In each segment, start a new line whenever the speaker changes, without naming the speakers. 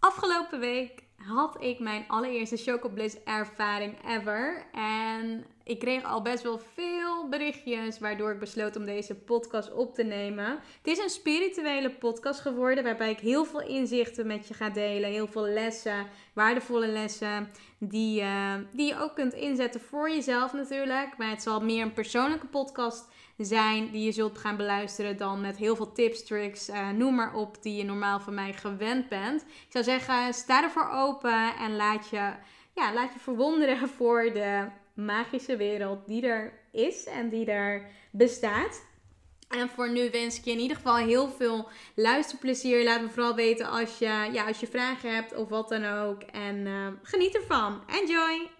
Afgelopen week had ik mijn allereerste Chocobliss ervaring ever. En ik kreeg al best wel veel berichtjes, waardoor ik besloot om deze podcast op te nemen. Het is een spirituele podcast geworden, waarbij ik heel veel inzichten met je ga delen. Heel veel lessen, waardevolle lessen, die, uh, die je ook kunt inzetten voor jezelf natuurlijk. Maar het zal meer een persoonlijke podcast zijn die je zult gaan beluisteren dan met heel veel tips, tricks, uh, noem maar op, die je normaal van mij gewend bent. Ik zou zeggen, sta ervoor open en laat je, ja, laat je verwonderen voor de magische wereld die er is en die er bestaat. En voor nu wens ik je in ieder geval heel veel luisterplezier. Laat me vooral weten als je, ja, als je vragen hebt of wat dan ook. En uh, geniet ervan. Enjoy!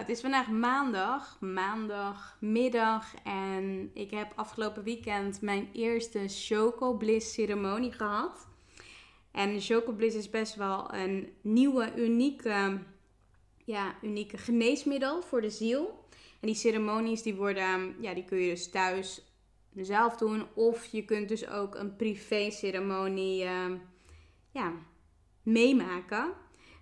Het is vandaag maandag, maandagmiddag en ik heb afgelopen weekend mijn eerste Choco Bliss ceremonie gehad. En Choco Bliss is best wel een nieuwe, unieke, ja, unieke geneesmiddel voor de ziel. En die ceremonies die worden, ja, die kun je dus thuis zelf doen of je kunt dus ook een privé ceremonie, uh, ja, meemaken.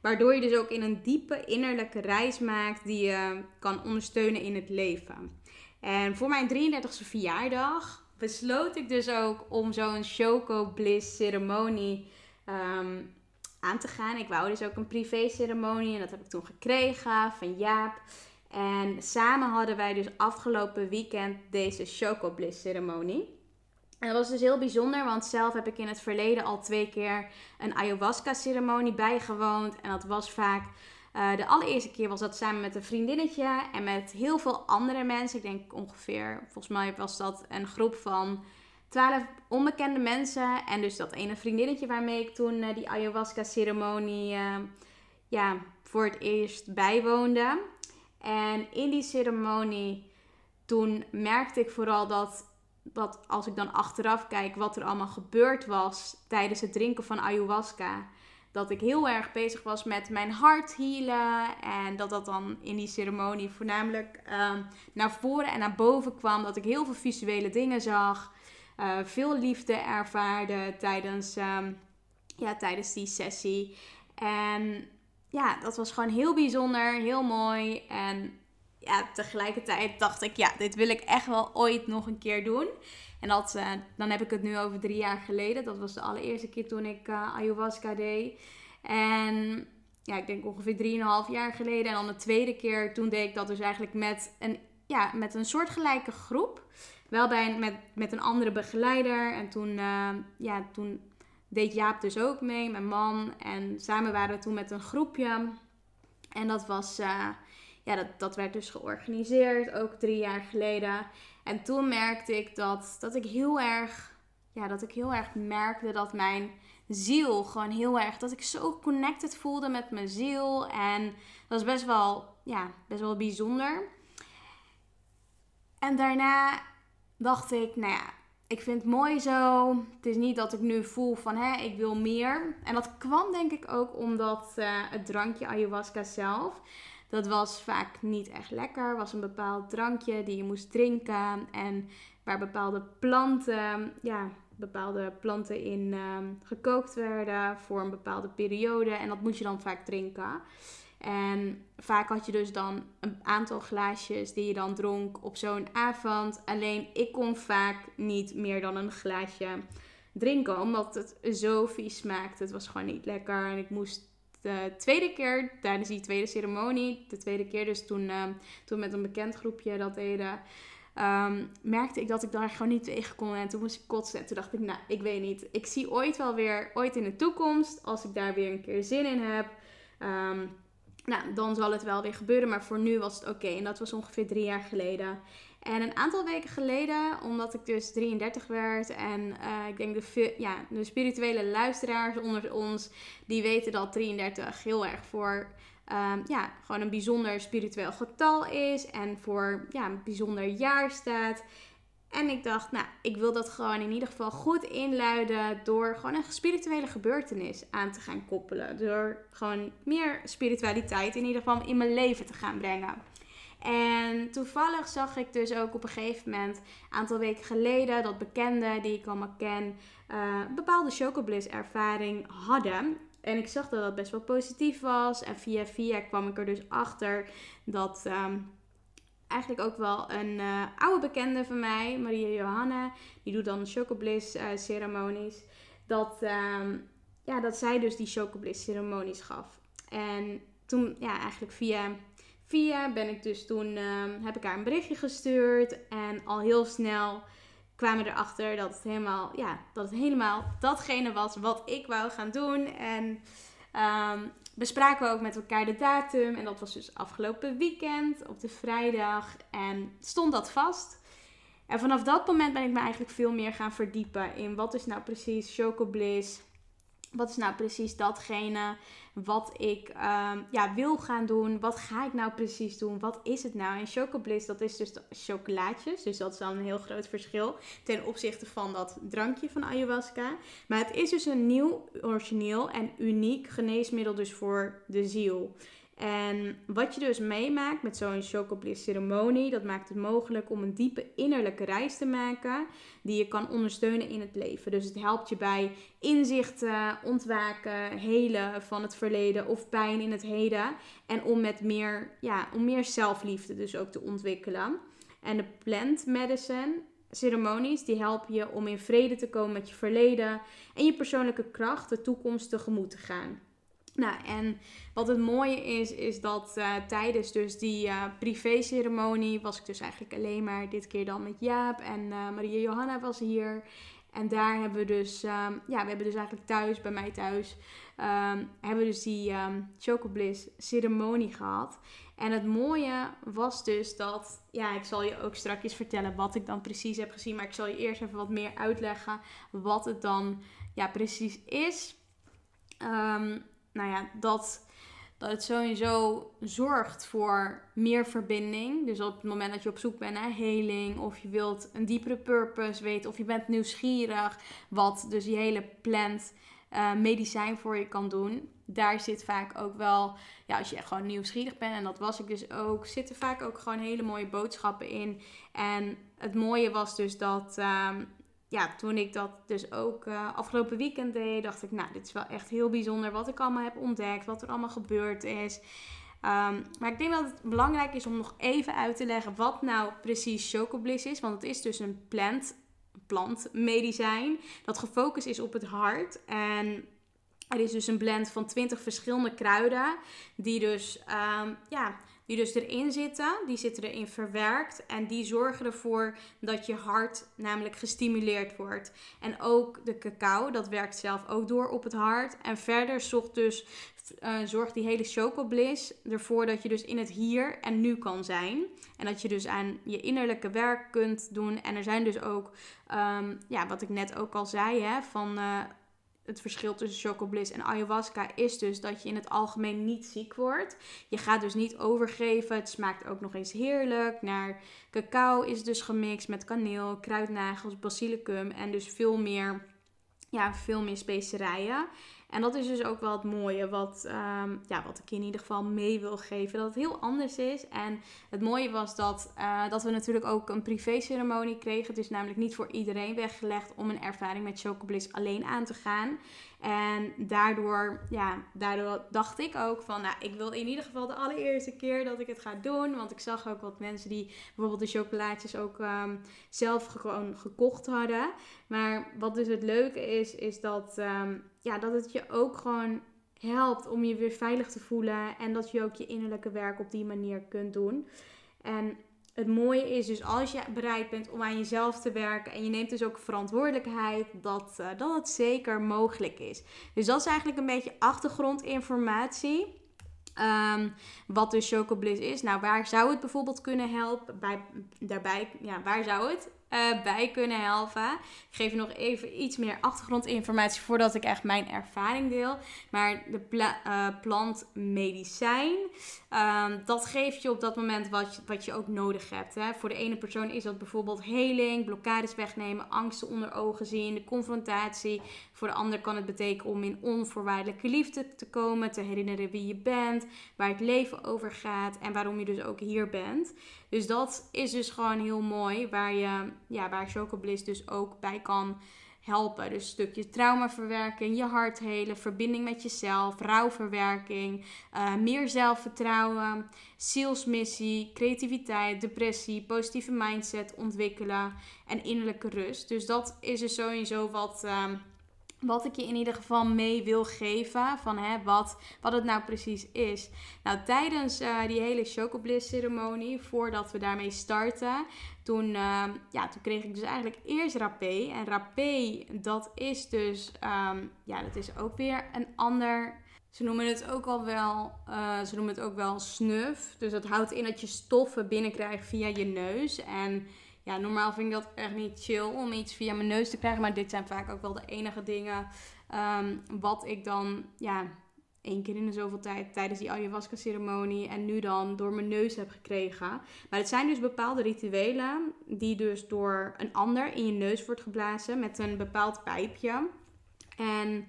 Waardoor je dus ook in een diepe innerlijke reis maakt die je kan ondersteunen in het leven. En voor mijn 33e verjaardag besloot ik dus ook om zo'n Choco Bliss ceremonie um, aan te gaan. Ik wou dus ook een privé ceremonie en dat heb ik toen gekregen van Jaap. En samen hadden wij dus afgelopen weekend deze Choco Bliss ceremonie. En dat was dus heel bijzonder, want zelf heb ik in het verleden al twee keer een ayahuasca-ceremonie bijgewoond. En dat was vaak, uh, de allereerste keer was dat samen met een vriendinnetje en met heel veel andere mensen. Ik denk ongeveer, volgens mij was dat een groep van twaalf onbekende mensen. En dus dat ene vriendinnetje waarmee ik toen uh, die ayahuasca-ceremonie uh, ja, voor het eerst bijwoonde. En in die ceremonie, toen merkte ik vooral dat dat als ik dan achteraf kijk wat er allemaal gebeurd was tijdens het drinken van ayahuasca, dat ik heel erg bezig was met mijn hart healen. En dat dat dan in die ceremonie voornamelijk um, naar voren en naar boven kwam. Dat ik heel veel visuele dingen zag. Uh, veel liefde ervaarde tijdens, um, ja, tijdens die sessie. En ja, dat was gewoon heel bijzonder, heel mooi. En ja, tegelijkertijd dacht ik, ja, dit wil ik echt wel ooit nog een keer doen. En dat, uh, dan heb ik het nu over drie jaar geleden. Dat was de allereerste keer toen ik uh, ayahuasca deed. En ja, ik denk ongeveer drieënhalf jaar geleden. En dan de tweede keer, toen deed ik dat dus eigenlijk met een, ja, met een soortgelijke groep. Wel bij, met, met een andere begeleider. En toen, uh, ja, toen deed Jaap dus ook mee, mijn man. En samen waren we toen met een groepje. En dat was ja, dat, dat werd dus georganiseerd, ook drie jaar geleden. En toen merkte ik dat, dat ik heel erg, ja, dat ik heel erg merkte dat mijn ziel gewoon heel erg, dat ik zo connected voelde met mijn ziel. En dat was best wel, ja, best wel bijzonder. En daarna dacht ik, nou ja, ik vind het mooi zo. Het is niet dat ik nu voel van, hè, ik wil meer. En dat kwam denk ik ook omdat uh, het drankje ayahuasca zelf dat was vaak niet echt lekker. Was een bepaald drankje die je moest drinken. En waar bepaalde planten, ja, bepaalde planten in um, gekookt werden voor een bepaalde periode. En dat moest je dan vaak drinken. En vaak had je dus dan een aantal glaasjes die je dan dronk op zo'n avond. Alleen ik kon vaak niet meer dan een glaasje drinken, omdat het zo vies smaakte. Het was gewoon niet lekker en ik moest de tweede keer, tijdens die tweede ceremonie, de tweede keer dus toen, uh, toen met een bekend groepje dat deden, ehm, merkte ik dat ik daar gewoon niet tegen kon. En toen moest ik kotsen. En toen dacht ik, nou, ik weet niet. Ik zie ooit wel weer, ooit in de toekomst, als ik daar weer een keer zin in heb. Ehm, nou, dan zal het wel weer gebeuren. Maar voor nu was het oké. En dat was ongeveer drie jaar geleden. En een aantal weken geleden, omdat ik dus 33 werd en uh, ik denk de, ja, de spirituele luisteraars onder ons, die weten dat 33 heel erg voor um, ja, gewoon een bijzonder spiritueel getal is en voor ja, een bijzonder jaar staat. En ik dacht, nou, ik wil dat gewoon in ieder geval goed inluiden door gewoon een spirituele gebeurtenis aan te gaan koppelen. Door gewoon meer spiritualiteit in ieder geval in mijn leven te gaan brengen. En toevallig zag ik dus ook op een gegeven moment, een aantal weken geleden, dat bekenden die ik allemaal ken, uh, bepaalde chocobliss ervaring hadden. En ik zag dat dat best wel positief was. En via via kwam ik er dus achter dat um, eigenlijk ook wel een uh, oude bekende van mij, Maria Johanna, die doet dan chocobliss uh, ceremonies. Dat, um, ja, dat zij dus die chocobliss ceremonies gaf. En toen, ja, eigenlijk via via ben ik dus toen, um, heb ik haar een berichtje gestuurd. En al heel snel kwamen we erachter dat het helemaal, ja, dat het helemaal datgene was wat ik wou gaan doen. En um, bespraken we ook met elkaar de datum. En dat was dus afgelopen weekend op de vrijdag. En stond dat vast. En vanaf dat moment ben ik me eigenlijk veel meer gaan verdiepen in wat is nou precies Choco Bliss wat is nou precies datgene wat ik um, ja, wil gaan doen? Wat ga ik nou precies doen? Wat is het nou? En Chocobliss, dat is dus chocolaatjes. Dus dat is dan een heel groot verschil ten opzichte van dat drankje van ayahuasca. Maar het is dus een nieuw, origineel en uniek geneesmiddel dus voor de ziel. En wat je dus meemaakt met zo'n chocobliss ceremonie, dat maakt het mogelijk om een diepe innerlijke reis te maken die je kan ondersteunen in het leven. Dus het helpt je bij inzichten, ontwaken, helen van het verleden of pijn in het heden. En om met meer, ja, om meer zelfliefde dus ook te ontwikkelen. En de plant medicine ceremonies die helpen je om in vrede te komen met je verleden en je persoonlijke kracht de toekomst tegemoet te gaan. Nou, en wat het mooie is, is dat uh, tijdens dus die uh, privé-ceremonie was ik dus eigenlijk alleen maar dit keer dan met Jaap en uh, Maria Johanna was hier. En daar hebben we dus, um, ja, we hebben dus eigenlijk thuis, bij mij thuis, um, hebben we dus die um, Chocobliss ceremonie gehad. En het mooie was dus dat, ja, ik zal je ook straks vertellen wat ik dan precies heb gezien, maar ik zal je eerst even wat meer uitleggen wat het dan ja, precies is. Um, nou ja, dat, dat het sowieso zorgt voor meer verbinding. Dus op het moment dat je op zoek bent naar heling, of je wilt een diepere purpose weten, of je bent nieuwsgierig, wat dus die hele plant uh, medicijn voor je kan doen. Daar zit vaak ook wel, ja, als je gewoon nieuwsgierig bent, en dat was ik dus ook, zitten vaak ook gewoon hele mooie boodschappen in. En het mooie was dus dat. Um, ja, toen ik dat dus ook uh, afgelopen weekend deed, dacht ik, nou, dit is wel echt heel bijzonder wat ik allemaal heb ontdekt, wat er allemaal gebeurd is. Um, maar ik denk dat het belangrijk is om nog even uit te leggen wat nou precies Chocobliss is. Want het is dus een plant, plantmedicijn dat gefocust is op het hart. En er is dus een blend van 20 verschillende kruiden die dus um, ja, die dus erin zitten. Die zitten erin verwerkt en die zorgen ervoor dat je hart namelijk gestimuleerd wordt. En ook de cacao, dat werkt zelf ook door op het hart. En verder zorgt dus uh, zorgt die hele chocobliss ervoor dat je dus in het hier en nu kan zijn. En dat je dus aan je innerlijke werk kunt doen. En er zijn dus ook, um, ja, wat ik net ook al zei, hè, van uh, het verschil tussen chocobliss en ayahuasca is dus dat je in het algemeen niet ziek wordt. Je gaat dus niet overgeven. Het smaakt ook nog eens heerlijk. Naar cacao is dus gemixt met kaneel, kruidnagels, basilicum en dus veel meer, ja, veel meer specerijen. En dat is dus ook wel het mooie, wat, um, ja, wat ik in ieder geval mee wil geven. Dat het heel anders is. En het mooie was dat, uh, dat we natuurlijk ook een privé-ceremonie kregen. Het is namelijk niet voor iedereen weggelegd om een ervaring met Chocobliss alleen aan te gaan. En daardoor, ja, daardoor dacht ik ook van, nou, ik wil in ieder geval de allereerste keer dat ik het ga doen. Want ik zag ook wat mensen die bijvoorbeeld de chocolaatjes ook um, zelf gewoon gekocht hadden. Maar wat dus het leuke is, is dat, um, ja, dat het je ook gewoon helpt om je weer veilig te voelen. En dat je ook je innerlijke werk op die manier kunt doen. En het mooie is dus als je bereid bent om aan jezelf te werken en je neemt dus ook verantwoordelijkheid, dat, uh, dat het zeker mogelijk is. Dus dat is eigenlijk een beetje achtergrondinformatie. Um, wat dus Chocobliss is. Nou, waar zou het bijvoorbeeld kunnen helpen? Bij, daarbij, ja, waar zou het uh, bij kunnen helpen. Ik geef nog even iets meer achtergrondinformatie voordat ik echt mijn ervaring deel. Maar de uh, plantmedicijn, um, dat geeft je op dat moment wat je, wat je ook nodig hebt. Hè. Voor de ene persoon is dat bijvoorbeeld heling, blokkades wegnemen, angsten onder ogen zien, de confrontatie. Voor de ander kan het betekenen om in onvoorwaardelijke liefde te komen, te herinneren wie je bent, waar het leven over gaat en waarom je dus ook hier bent. Dus dat is dus gewoon heel mooi, waar, je, ja, waar Chocobliss dus ook bij kan helpen. Dus een stukje traumaverwerking, je hart helen, verbinding met jezelf, rouwverwerking, uh, meer zelfvertrouwen, zielsmissie, creativiteit, depressie, positieve mindset ontwikkelen en innerlijke rust. Dus dat is dus sowieso wat... Uh, wat ik je in ieder geval mee wil geven van hè, wat, wat het nou precies is. Nou, tijdens uh, die hele Chocobliss ceremonie, voordat we daarmee starten, toen, uh, ja, toen kreeg ik dus eigenlijk eerst rapé. En rapé, dat is dus, um, ja, dat is ook weer een ander... Ze noemen het ook al wel, uh, ze noemen het ook wel snuf. Dus dat houdt in dat je stoffen binnenkrijgt via je neus. En ja, normaal vind ik dat echt niet chill om iets via mijn neus te krijgen. Maar dit zijn vaak ook wel de enige dingen um, wat ik dan, ja, één keer in de zoveel tijd tijdens die ayahuasca ceremonie en nu dan door mijn neus heb gekregen. Maar het zijn dus bepaalde rituelen die dus door een ander in je neus wordt geblazen met een bepaald pijpje. En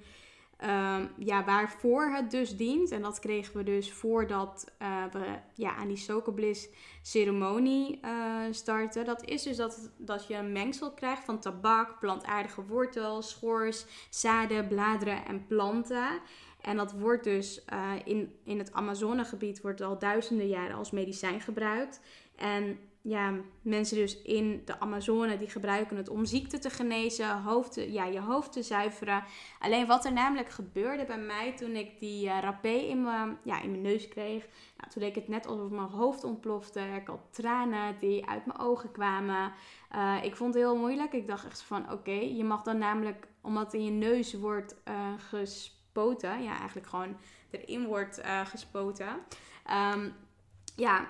Um, ja, waarvoor het dus dient. En dat kregen we dus voordat uh, we ja, aan die Sokobliss ceremonie uh, starten. Dat is dus dat, dat je een mengsel krijgt van tabak, plantaardige wortels, schors, zaden, bladeren en planten. En dat wordt dus uh, in, in het Amazonegebied wordt al duizenden jaren als medicijn gebruikt. En ja, mensen dus in de Amazone die gebruiken het om ziekte te genezen, hoofd ja, je hoofd te zuiveren. Alleen wat er namelijk gebeurde bij mij toen ik die uh, rapé in mijn, ja, in mijn neus kreeg. Nou, toen leek het net alsof mijn hoofd ontplofte. Ik had tranen die uit mijn ogen kwamen. Uh, ik vond het heel moeilijk. Ik dacht echt van oké, je mag dan namelijk, omdat in je neus wordt uh, gespoten. Ja, eigenlijk gewoon erin wordt gespoten. Um, ja,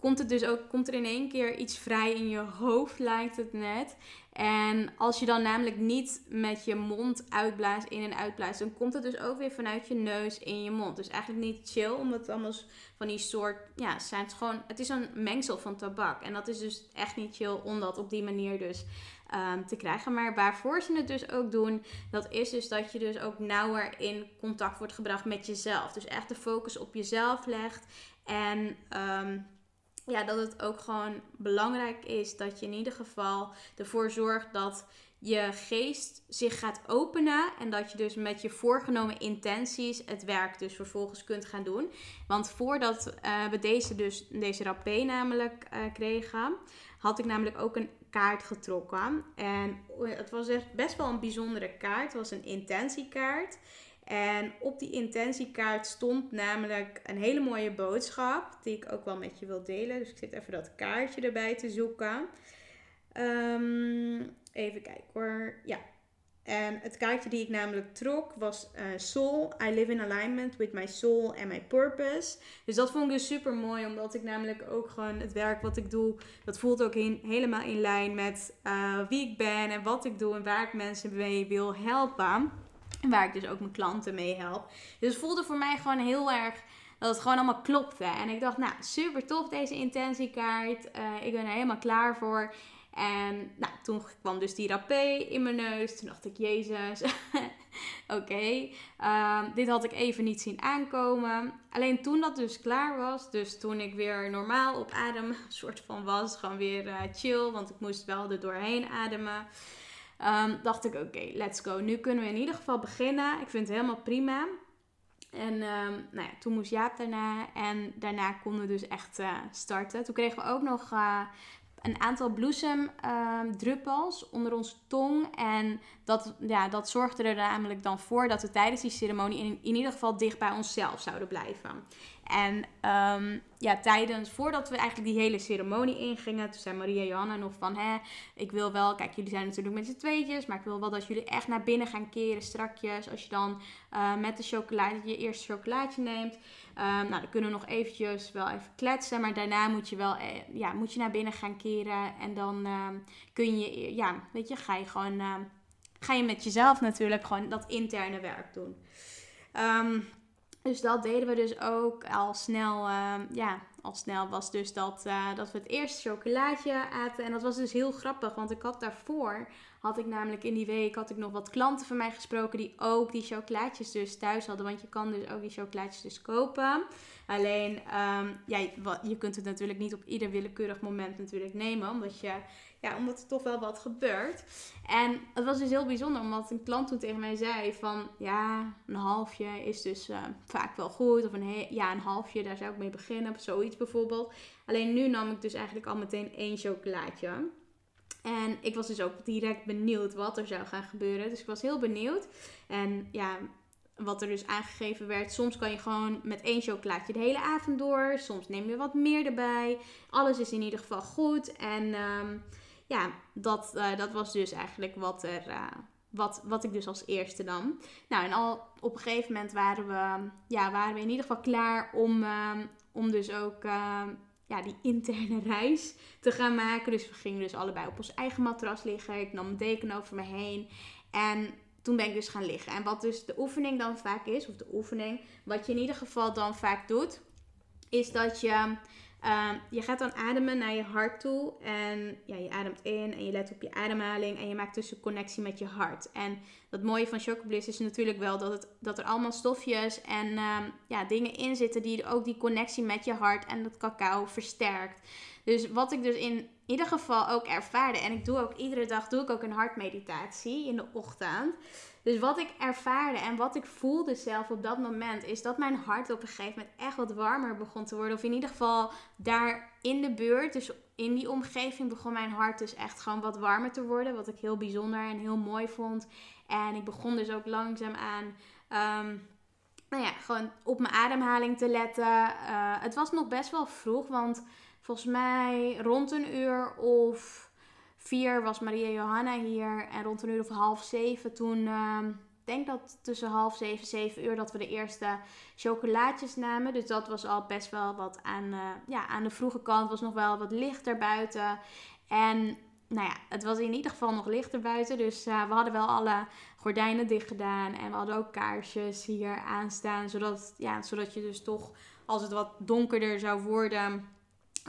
komt, het dus ook, komt er in één keer iets vrij in je hoofd, lijkt het net. En als je dan namelijk niet met je mond uitblaast, in en uitblaast, dan komt het dus ook weer vanuit je neus in je mond. Dus eigenlijk niet chill, omdat het allemaal van die soort, ja, zijn het gewoon, het is een mengsel van tabak. En dat is dus echt niet chill om dat op die manier dus um, te krijgen. Maar waarvoor ze het dus ook doen, dat is dus dat je dus ook nauwer in contact wordt gebracht met jezelf. Dus echt de focus op jezelf legt en... Um, ja, dat het ook gewoon belangrijk is dat je in ieder geval ervoor zorgt dat je geest zich gaat openen en dat je dus met je voorgenomen intenties het werk dus vervolgens kunt gaan doen. Want voordat uh, we deze, dus, deze rapé namelijk uh, kregen, had ik namelijk ook een kaart getrokken. En het was echt best wel een bijzondere kaart. Het was een intentiekaart. En op die intentiekaart stond namelijk een hele mooie boodschap, die ik ook wel met je wil delen. Dus ik zit even dat kaartje erbij te zoeken. Um, even kijken hoor. Ja. En het kaartje die ik namelijk trok was uh, Soul. I live in alignment with my soul and my purpose. Dus dat vond ik dus super mooi, omdat ik namelijk ook gewoon het werk wat ik doe, dat voelt ook in, helemaal in lijn met uh, wie ik ben en wat ik doe en waar ik mensen mee wil helpen. Waar ik dus ook mijn klanten mee help. Dus het voelde voor mij gewoon heel erg dat het gewoon allemaal klopte. En ik dacht, nou, super tof deze intentiekaart. Uh, ik ben er helemaal klaar voor. En nou, toen kwam dus die rapé in mijn neus. Toen dacht ik, jezus, oké. Um, dit had ik even niet zien aankomen. Alleen toen dat dus klaar was, dus toen ik weer normaal op adem soort van was, gewoon weer uh, chill, want ik moest wel er doorheen ademen. Um, dacht ik, oké, let's go. Nu kunnen we in ieder geval beginnen. Ik vind het helemaal prima. En um, nou ja, toen moest Jaap daarna. En daarna konden we dus echt uh, starten. Toen kregen we ook nog uh, een aantal bloesemdruppels onder onze tong. En dat, ja, dat zorgde er namelijk dan voor dat we tijdens die ceremonie in, in ieder geval dicht bij onszelf zouden blijven. En ehm, ja, tijdens, voordat we eigenlijk die hele ceremonie ingingen, toen zei Maria Johanna nog van, hè, ik wil wel, kijk, jullie zijn natuurlijk met z'n tweetjes, maar ik wil wel dat jullie echt naar binnen gaan keren strakjes. Als je dan uh, met de chocolade je eerste chocolaatje neemt, um, nou, dan kunnen we nog eventjes wel even kletsen, maar daarna moet je wel, eh, ja, moet je naar binnen gaan keren en dan um, kun je, ja, weet je, ga je gewoon, ga je met jezelf natuurlijk gewoon dat interne werk doen. Dus dat deden we dus ook al snel. Uh, ja, al snel was dus dat, uh, dat we het eerste chocolaatje aten. En dat was dus heel grappig, want ik had daarvoor, had ik namelijk in die week, had ik nog wat klanten van mij gesproken die ook die chocolaatjes dus thuis hadden. Want je kan dus ook die chocolaatjes dus kopen. Alleen, um, ja, je kunt het natuurlijk niet op ieder willekeurig moment natuurlijk nemen, omdat je ja, omdat er toch wel wat gebeurt. En het was dus heel bijzonder, omdat een klant toen tegen mij zei van, ja, een halfje is dus uh, vaak wel goed. Of een, ja, een halfje, daar zou ik mee beginnen, of zoiets bijvoorbeeld. Alleen nu nam ik dus eigenlijk al meteen één chocolaatje. En ik was dus ook direct benieuwd wat er zou gaan gebeuren. Dus ik was heel benieuwd. En ja, wat er dus aangegeven werd. Soms kan je gewoon met één chocolaatje de hele avond door. Soms neem je wat meer erbij. Alles is in ieder geval goed. En um, ja, dat, uh, dat was dus eigenlijk wat, er, uh, wat, wat ik dus als eerste nam. Nou, en al op een gegeven moment waren we, ja, waren we in ieder geval klaar om, uh, om dus ook ja, die interne reis te gaan maken. Dus we gingen dus allebei op ons eigen matras liggen. Ik nam een deken over me heen. En toen ben ik dus gaan liggen. En wat dus de oefening dan vaak is, of de oefening, wat je in ieder geval dan vaak doet, is dat je Um, je gaat dan ademen naar je hart toe. En ja, je ademt in en je let op je ademhaling. En je maakt dus een connectie met je hart. En het mooie van Chocobliss is natuurlijk wel dat, het, dat er allemaal stofjes en um, ja, dingen in zitten die ook die connectie met je hart en dat cacao versterkt. Dus wat ik dus in ieder geval ook ervaarde. En ik doe ook iedere dag doe ik ook een hartmeditatie in de ochtend. Dus wat ik ervaarde en wat ik voelde zelf op dat moment, is dat mijn hart op een gegeven moment echt wat warmer begon te worden. Of in ieder geval daar in de buurt, dus in die omgeving, begon mijn hart dus echt gewoon wat warmer te worden. Wat ik heel bijzonder en heel mooi vond. En ik begon dus ook langzaam aan. Um, nou ja, gewoon op mijn ademhaling te letten. Uh, het was nog best wel vroeg, want volgens mij rond een uur of vier was Maria Johanna hier. En rond een uur of half zeven toen... Uh, ik denk dat tussen half zeven, zeven uur dat we de eerste chocolaatjes namen. Dus dat was al best wel wat aan, uh, ja, aan de vroege kant. was nog wel wat lichter buiten. En nou ja, het was in ieder geval nog lichter buiten. Dus uh, we hadden wel alle gordijnen dicht gedaan. En we hadden ook kaarsjes hier aanstaan. Zodat, ja, zodat je dus toch, als het wat donkerder zou worden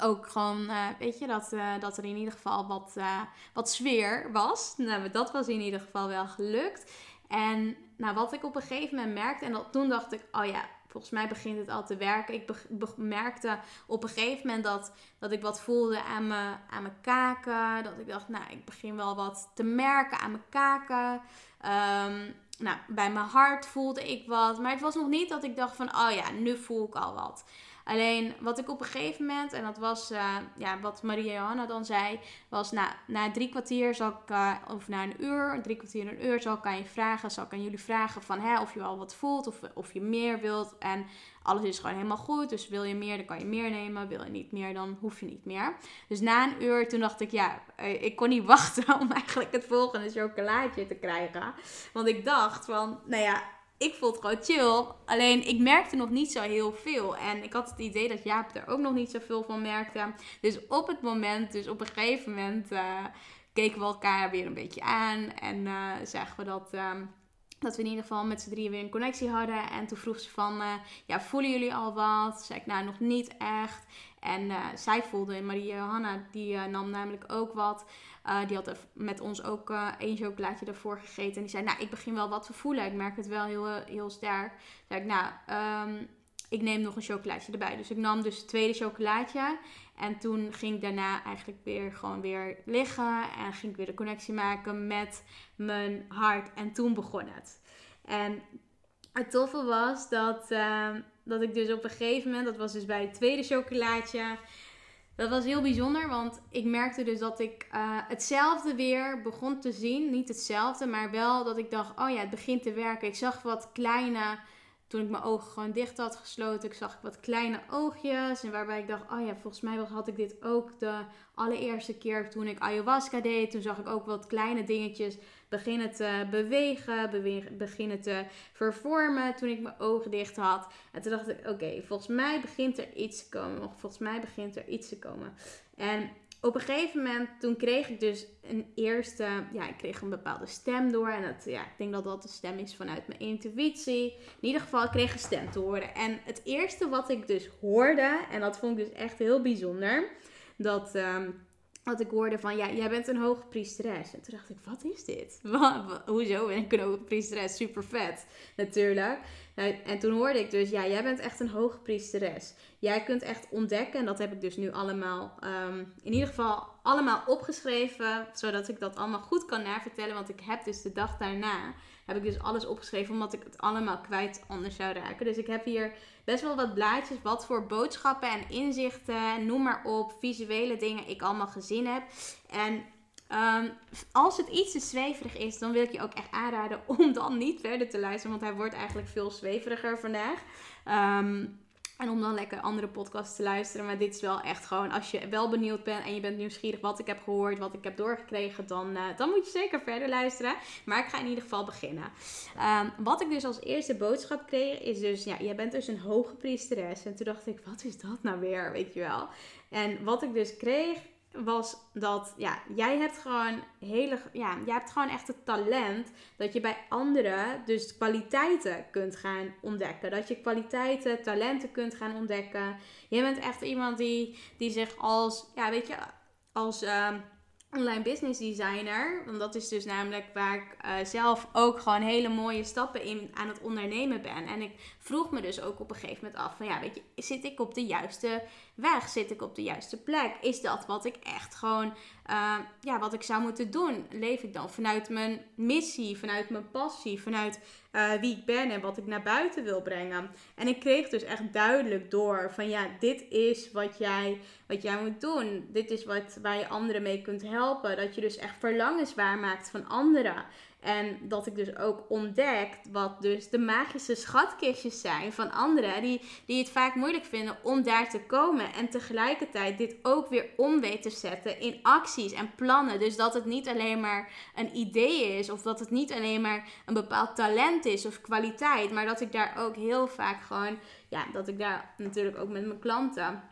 ook gewoon, uh, weet je, dat, uh, dat er in ieder geval wat, uh, wat sfeer was. Nou, dat was in ieder geval wel gelukt. En nou, wat ik op een gegeven moment merkte, en dat, toen dacht ik, oh ja, volgens mij begint het al te werken. Ik merkte op een gegeven moment dat, dat ik wat voelde aan mijn, aan mijn kaken. Dat ik dacht, nou, ik begin wel wat te merken aan mijn kaken. Um, nou, bij mijn hart voelde ik wat. Maar het was nog niet dat ik dacht van, oh ja, nu voel ik al wat. Alleen wat ik op een gegeven moment, en dat was uh, ja, wat Maria Johanna dan zei, was na, na drie kwartier zal ik, uh, of na een uur, drie kwartier een uur, zal ik aan je vragen, zal ik aan jullie vragen van hè, of je al wat voelt of, of je meer wilt. En alles is gewoon helemaal goed, dus wil je meer, dan kan je meer nemen. Wil je niet meer, dan hoef je niet meer. Dus na een uur, toen dacht ik, ja, eh, ik kon niet wachten om eigenlijk het volgende chocolaatje te krijgen. Want ik dacht van, nou ja, ik vond het gewoon chill. Alleen ik merkte nog niet zo heel veel. En ik had het idee dat Jaap er ook nog niet zoveel van merkte. Dus op het moment, dus op een gegeven moment, uh, keken we elkaar weer een beetje aan. En uh, zagen we dat. Ehm, dat we in ieder geval met z'n drieën weer een connectie hadden. En toen vroeg ze van, uh, ja, voelen jullie al wat? Zei ik, nou, nog niet echt. En zij voelde, Maria Johanna, die nam namelijk ook wat. Uh, die had met ons ook één chocolaatje ervoor gegeten. En die zei, nou, ik begin wel wat te voelen. Ik merk het wel heel, heel sterk. Zei ik, nou, um, ik neem nog een chocolaatje erbij. Dus ik nam dus het tweede chocolaatje. En toen ging ik daarna eigenlijk weer gewoon weer liggen. En ging ik weer de connectie maken met mijn hart. En toen begon het. En het toffe was dat, uh, dat ik dus op een gegeven moment, dat was dus bij het tweede chocolaatje, dat was heel bijzonder, want ik merkte dus dat ik uh, hetzelfde weer begon te zien. Niet hetzelfde, maar wel dat ik dacht, oh ja, het begint te werken. Ik zag wat kleine toen ik mijn ogen gewoon dicht had gesloten, ik zag ik wat kleine oogjes. En waarbij ik dacht, oh ja, volgens mij had ik dit ook de allereerste keer toen ik ayahuasca deed. Toen zag ik ook wat kleine dingetjes beginnen te bewegen, beginnen te vervormen toen ik mijn ogen dicht had. En toen dacht ik, oké, volgens mij begint er iets te komen. Volgens mij begint er iets te komen. En op een gegeven moment, toen kreeg ik dus een eerste, ja, ik kreeg een bepaalde stem door. En dat, ja, ik denk dat dat de stem is vanuit mijn intuïtie. In ieder geval, ik kreeg een stem te horen. En het eerste wat ik dus hoorde, en dat vond ik dus echt heel bijzonder, dat... Um, wat ik hoorde van, ja, jij bent een hoge priesteres. En toen dacht ik, wat is dit? hoezo ben ik een hoge priesteres? Super vet, natuurlijk. Nou, en toen hoorde ik dus, ja, jij bent echt een hoge priesteres. Jij kunt echt ontdekken, en dat heb ik dus nu allemaal, um, in ieder geval allemaal opgeschreven, zodat ik dat allemaal goed kan navertellen. Want ik heb dus de dag daarna, heb ik dus alles opgeschreven, omdat ik het allemaal kwijt anders zou raken. Dus ik heb hier best wel wat blaadjes, wat voor boodschappen en inzichten, noem maar op, visuele dingen ik allemaal gezien heb. En Um, als het iets te zweverig is, dan wil ik je ook echt aanraden om dan niet verder te luisteren. Want hij wordt eigenlijk veel zweveriger vandaag. Um, en om dan lekker andere podcasts te luisteren. Maar dit is wel echt gewoon, als je wel benieuwd bent en je bent nieuwsgierig wat ik heb gehoord, wat ik heb doorgekregen, dan, uh, dan moet je zeker verder luisteren. Maar ik ga in ieder geval beginnen. Um, wat ik dus als eerste boodschap kreeg, is dus, ja, jij bent dus een hoge priesteres. En toen dacht ik, wat is dat nou weer, weet je wel. En wat ik dus kreeg, was dat ja, jij hebt gewoon hele, ja, jij hebt gewoon echt het talent dat je bij anderen dus kwaliteiten kunt gaan ontdekken. Dat je kwaliteiten, talenten kunt gaan ontdekken. Jij bent echt iemand die, die zich als, ja, weet je, als uh, online business designer, want dat is dus namelijk waar ik uh, zelf ook gewoon hele mooie stappen in aan het ondernemen ben. En ik vroeg me dus ook op een gegeven moment af van ja, weet je, zit ik op de juiste weg? Zit ik op de juiste plek? Is dat wat ik echt gewoon, uh, ja, wat ik zou moeten doen? Leef ik dan vanuit mijn missie, vanuit mijn passie, vanuit uh, wie ik ben en wat ik naar buiten wil brengen? En ik kreeg dus echt duidelijk door van ja, dit is wat jij, wat jij moet doen. Dit is wat, waar je anderen mee kunt helpen. Dat je dus echt verlangens waarmaakt van anderen. En dat ik dus ook ontdek wat dus de magische schatkistjes zijn van anderen die, die het vaak moeilijk vinden om daar te komen. En tegelijkertijd dit ook weer om weten te zetten in acties en plannen. Dus dat het niet alleen maar een idee is of dat het niet alleen maar een bepaald talent is of kwaliteit. Maar dat ik daar ook heel vaak gewoon, ja, dat ik daar natuurlijk ook met mijn klanten,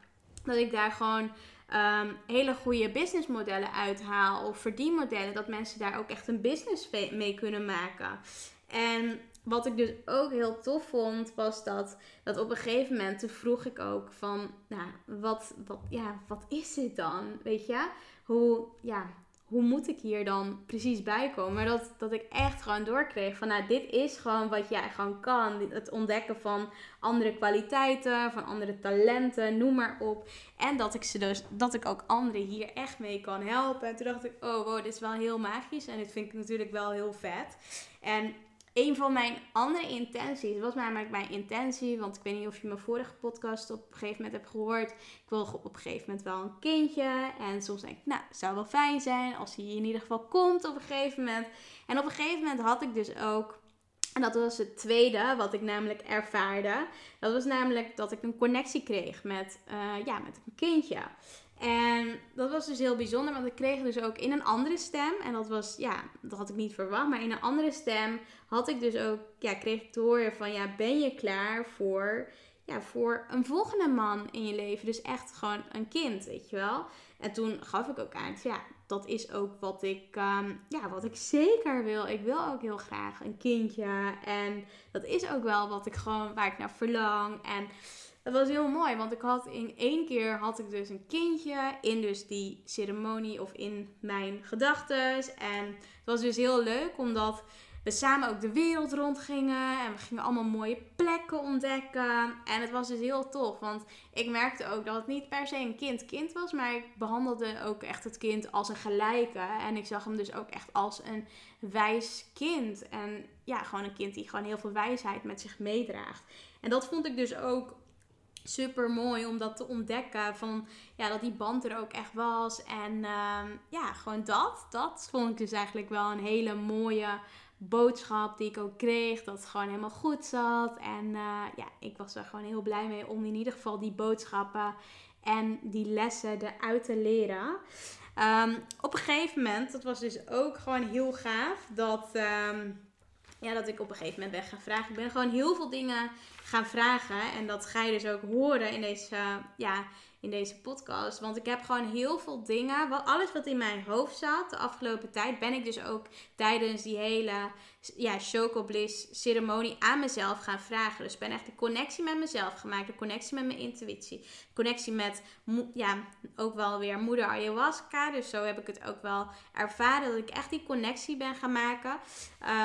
dat ik daar gewoon um, hele goede businessmodellen uithaal of verdienmodellen, dat mensen daar ook echt een business mee kunnen maken. En wat ik dus ook heel tof vond, was dat, dat op een gegeven moment toen vroeg ik ook van, nou, wat, wat, ja, wat is dit dan? Weet je? Hoe, ja, hoe moet ik hier dan precies bij komen? Maar dat, dat ik echt gewoon doorkreeg van, nou, dit is gewoon wat jij gewoon kan. Het ontdekken van andere kwaliteiten, van andere talenten, noem maar op. En dat ik ze dus, dat ik ook anderen hier echt mee kan helpen. En toen dacht ik, oh wow, dit is wel heel magisch. En dit vind ik natuurlijk wel heel vet. En een van mijn andere intenties was namelijk mijn intentie. Want ik weet niet of je mijn vorige podcast op een gegeven moment hebt gehoord. Ik wil op een gegeven moment wel een kindje. En soms denk ik, nou, het zou wel fijn zijn als hij in ieder geval komt op een gegeven moment. En op een gegeven moment had ik dus ook. En dat was het tweede wat ik namelijk ervaarde. Dat was namelijk dat ik een connectie kreeg met, uh, ja, met een kindje. En dat was dus heel bijzonder, want ik kreeg dus ook in een andere stem. En dat was, ja, dat had ik niet verwacht. Maar in een andere stem had ik dus ook, ja, kreeg ik te horen van, ja, ben je klaar voor, ja, voor een volgende man in je leven? Dus echt gewoon een kind, weet je wel. En toen gaf ik ook aan, ja, dat is ook wat ik, um, ja, wat ik zeker wil. Ik wil ook heel graag een kindje. En dat is ook wel wat ik gewoon, waar ik naar verlang. En het was heel mooi, want ik had in één keer had ik dus een kindje in dus die ceremonie of in mijn gedachten. En het was dus heel leuk, omdat we samen ook de wereld rondgingen. En we gingen allemaal mooie plekken ontdekken. En het was dus heel tof. Want ik merkte ook dat het niet per se een kind-kind was. Maar ik behandelde ook echt het kind als een gelijke. En ik zag hem dus ook echt als een wijs kind. En ja, gewoon een kind die gewoon heel veel wijsheid met zich meedraagt. En dat vond ik dus ook super mooi om dat te ontdekken. Van ja, dat die band er ook echt was. En ehm, ja, gewoon dat. Dat vond ik dus eigenlijk wel een hele mooie boodschap die ik ook kreeg. Dat het gewoon helemaal goed zat. En uh, ja, ik was er gewoon heel blij mee om in ieder geval die boodschappen en die lessen eruit te leren. Um, op een gegeven moment, dat was dus ook gewoon heel gaaf, dat, um, ja, dat ik op een gegeven moment ben vragen. Ik ben gewoon heel veel dingen gaan vragen. En dat ga je dus ook horen in deze, ja, in deze podcast. Want ik heb gewoon heel veel dingen. Alles wat in mijn hoofd zat de afgelopen tijd, ben ik dus ook tijdens die hele ja, Chocobliss ceremonie aan mezelf gaan vragen. Dus ik ben echt de connectie met mezelf gemaakt. De connectie met mijn intuïtie. Connectie met, ja, ook wel weer moeder ayahuasca. Dus zo heb ik het ook wel ervaren. Dat ik echt die connectie ben gaan maken.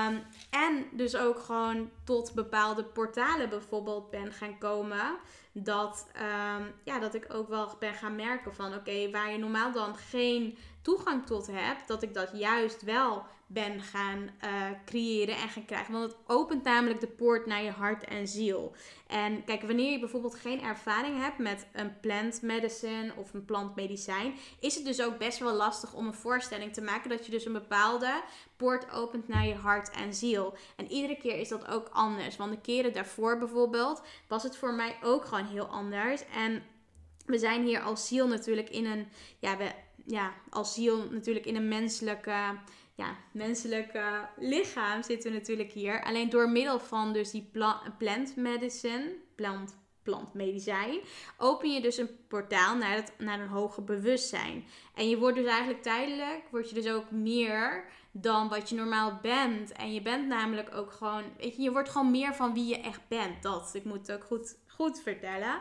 Um, en dus ook gewoon tot bepaalde portalen bijvoorbeeld ben gaan komen dat, um, ja, dat ik ook wel ben gaan merken van oké, waar je normaal dan geen toegang tot hebt, dat ik dat juist wel ben gaan uh, creëren en gaan krijgen. Want het opent namelijk de poort naar je hart en ziel. En kijk, wanneer je bijvoorbeeld geen ervaring hebt met een plant medicine of een plantmedicijn, is het dus ook best wel lastig om een voorstelling te maken dat je dus een bepaalde poort opent naar je hart en ziel. En iedere keer is dat ook anders. Want de keren daarvoor bijvoorbeeld was het voor mij ook gewoon heel anders. En we zijn hier als ziel natuurlijk in een, ja, we, ja, als ziel natuurlijk in een menselijke ja, menselijke lichaam zitten natuurlijk hier. Alleen door middel van dus die plant medicine, plant, plantmedicijn, open je dus een portaal naar, het, naar een hoger bewustzijn. En je wordt dus eigenlijk tijdelijk, word je dus ook meer dan wat je normaal bent. En je bent namelijk ook gewoon, weet je, je wordt gewoon meer van wie je echt bent. Dat, ik moet het ook goed, goed vertellen.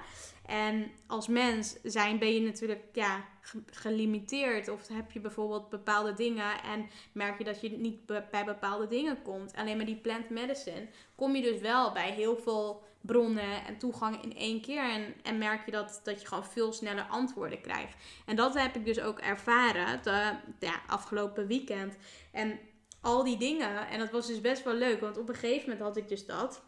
En als mens zijn ben je natuurlijk ja, gelimiteerd. Of heb je bijvoorbeeld bepaalde dingen en merk je dat je niet bij bepaalde dingen komt. Alleen met die plant medicine kom je dus wel bij heel veel bronnen en toegang in één keer. En, en merk je dat, dat je gewoon veel sneller antwoorden krijgt. En dat heb ik dus ook ervaren de, afgelopen weekend. En al die dingen. En dat was dus best wel leuk. Want op een gegeven moment had ik dus dat.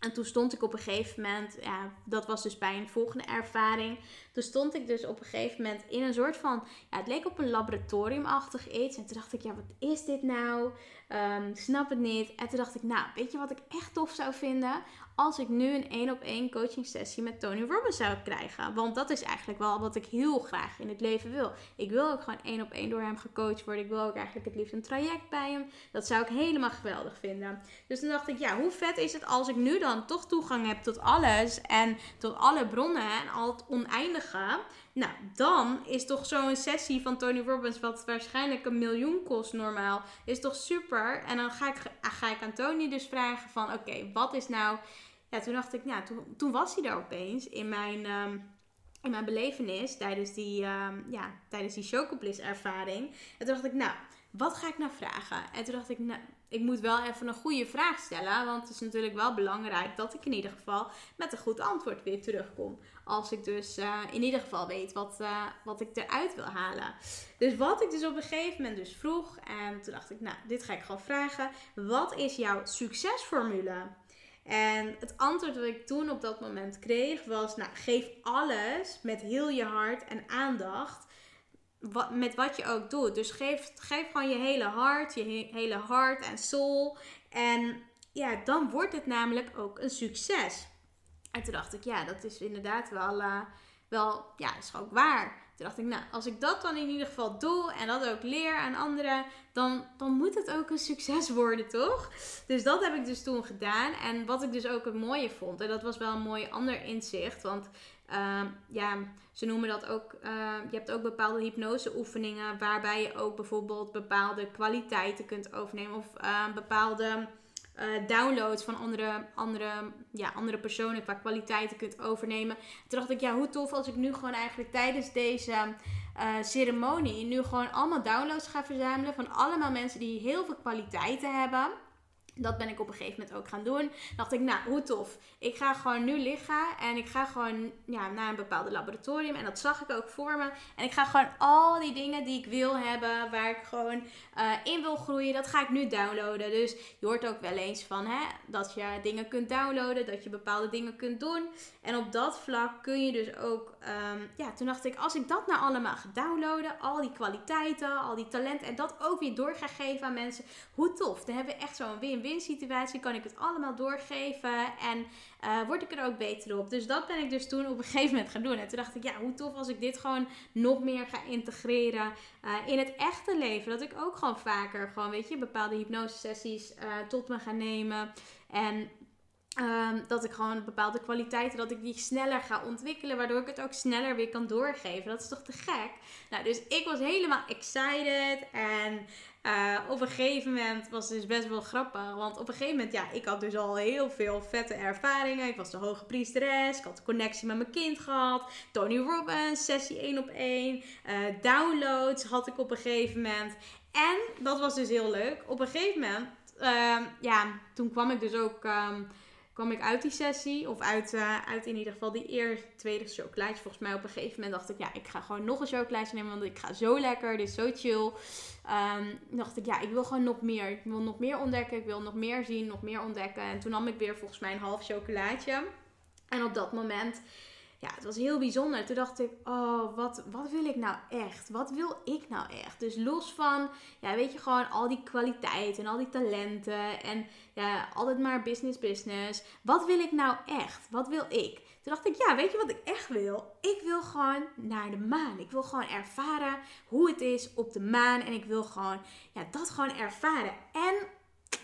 En toen stond ik op een gegeven moment, ja, dat was dus bij een volgende ervaring. Toen stond ik dus op een gegeven moment in een soort van, ja, het leek op een laboratoriumachtig iets. En toen dacht ik, ja, wat is dit nou? Um, snap het niet. En toen dacht ik, nou, weet je wat ik echt tof zou vinden? Als ik nu een één op één coaching sessie met Tony Robbins zou krijgen. Want dat is eigenlijk wel wat ik heel graag in het leven wil. Ik wil ook gewoon één op één door hem gecoacht worden. Ik wil ook eigenlijk het liefst een traject bij hem. Dat zou ik helemaal geweldig vinden. Dus toen dacht ik, ja, hoe vet is het als ik nu dan toch toegang heb tot alles en tot alle bronnen en al het oneindige. Nou, dan is toch zo'n sessie van Tony Robbins, wat waarschijnlijk een miljoen kost normaal, is toch super. En dan ga ik, ga ik aan Tony dus vragen van, oké, wat is nou ja, toen dacht ik, ja, toen, toen was hij er opeens in mijn, um, in mijn belevenis tijdens die, um, ja, tijdens die chocobliss ervaring. En toen dacht ik, nou, wat ga ik nou vragen? En toen dacht ik, nou, ik moet wel even een goede vraag stellen. Want het is natuurlijk wel belangrijk dat ik in ieder geval met een goed antwoord weer terugkom. Als ik dus uh, in ieder geval weet wat, uh, wat ik eruit wil halen. Dus wat ik dus op een gegeven moment dus vroeg. En toen dacht ik, nou, dit ga ik gewoon vragen. Wat is jouw succesformule? En het antwoord dat ik toen op dat moment kreeg was: nou, geef alles met heel je hart en aandacht. Wat, met wat je ook doet. Dus geef, geef gewoon je hele hart, je hele hart en soul. En ja, dan wordt het namelijk ook een succes. En toen dacht ik, ja, dat is inderdaad wel, uh, wel ja, is ook waar. Toen dacht ik, nou, als ik dat dan in ieder geval doe en dat ook leer aan anderen, dan, dan moet het ook een succes worden, toch? Dus dat heb ik dus toen gedaan. En wat ik dus ook het mooie vond, en dat was wel een mooi ander inzicht, want uh, ja, ze noemen dat ook, uh, je hebt ook bepaalde hypnoseoefeningen waarbij je ook bijvoorbeeld bepaalde kwaliteiten kunt overnemen of uh, bepaalde uh, downloads van andere, andere, ja, andere personen qua kwaliteiten kunt overnemen. Toen dacht ik, ja, hoe tof als ik nu gewoon eigenlijk tijdens deze uh, ceremonie nu gewoon allemaal downloads ga verzamelen van allemaal mensen die heel veel kwaliteiten hebben. Dat ben ik op een gegeven moment ook gaan doen. Dacht ik, nou, hoe tof. Ik ga gewoon nu liggen en ik ga gewoon ja, naar een bepaalde laboratorium. En dat zag ik ook voor me. En ik ga gewoon al die dingen die ik wil hebben, waar ik gewoon uh, in wil groeien, dat ga ik nu downloaden. Dus je hoort ook wel eens van hè, dat je dingen kunt downloaden, dat je bepaalde dingen kunt doen. En op dat vlak kun je dus ook, um, ja, toen dacht ik, als ik dat nou allemaal ga downloaden, al die kwaliteiten, al die talenten en dat ook weer door ga geven aan mensen, hoe tof. Dan hebben we echt zo'n win-win situatie, kan ik het allemaal doorgeven en uh, word ik er ook beter op. Dus dat ben ik dus toen op een gegeven moment gaan doen. En toen dacht ik, ja, hoe tof als ik dit gewoon nog meer ga integreren uh, in het echte leven. Dat ik ook gewoon vaker gewoon, weet je, bepaalde hypnose sessies uh, tot me ga nemen. En Um, dat ik gewoon bepaalde kwaliteiten, dat ik die sneller ga ontwikkelen, waardoor ik het ook sneller weer kan doorgeven. Dat is toch te gek? Nou, dus ik was helemaal excited en uh, op een gegeven moment was het dus best wel grappig. Want op een gegeven moment, ja, ik had dus al heel veel vette ervaringen. Ik was de hoge priesteres. Ik had de connectie met mijn kind gehad. Tony Robbins, sessie 1 op 1. Uh, downloads had ik op een gegeven moment. En dat was dus heel leuk. Op een gegeven moment, uh, ja, toen kwam ik dus ook. Um, kwam ik uit die sessie, of uit, uh, uit in ieder geval die eerste, tweede chocolaatje. Volgens mij op een gegeven moment dacht ik, ja, ik ga gewoon nog een chocolaatje nemen, want ik ga zo lekker, dit is zo chill. Um, dacht ik, ja, ik wil gewoon nog meer. Ik wil nog meer ontdekken, ik wil nog meer zien, nog meer ontdekken. En toen nam ik weer volgens mij een half chocolaatje. En op dat moment ja, het was heel bijzonder. Toen dacht ik, oh, wat, wat wil ik nou echt? Wat wil ik nou echt? Dus los van, ja, weet je, gewoon al die kwaliteiten en al die talenten en ja, altijd maar business, business. Wat wil ik nou echt? Wat wil ik? Toen dacht ik, ja, weet je wat ik echt wil? Ik wil gewoon naar de maan. Ik wil gewoon ervaren hoe het is op de maan. En ik wil gewoon, ja, dat gewoon ervaren. En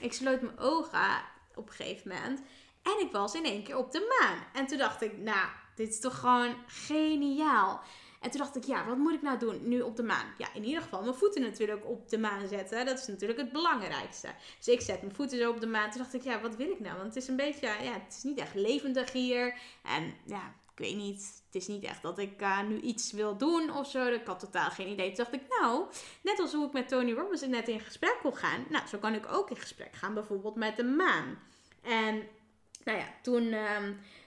ik sloot mijn ogen op een gegeven moment. En ik was in één keer op de maan. En toen dacht ik, nou, dit is toch gewoon geniaal. En toen dacht ik, ja, wat moet ik nou doen nu op de maan? Ja, in ieder geval mijn voeten natuurlijk op de maan zetten. Dat is natuurlijk het belangrijkste. Dus ik zet mijn voeten zo op de maan. Toen dacht ik, ja, wat wil ik nou? Want het is een beetje, ja, het is niet echt levendig hier. En ja, ik weet niet, het is niet echt dat ik uh, nu iets wil doen of zo. Ik had totaal geen idee. Toen dacht ik, nou, net als hoe ik met Tony Robbins net in gesprek kon gaan. Nou, zo kan ik ook in gesprek gaan, bijvoorbeeld met de maan. En nou ja, toen... Uh,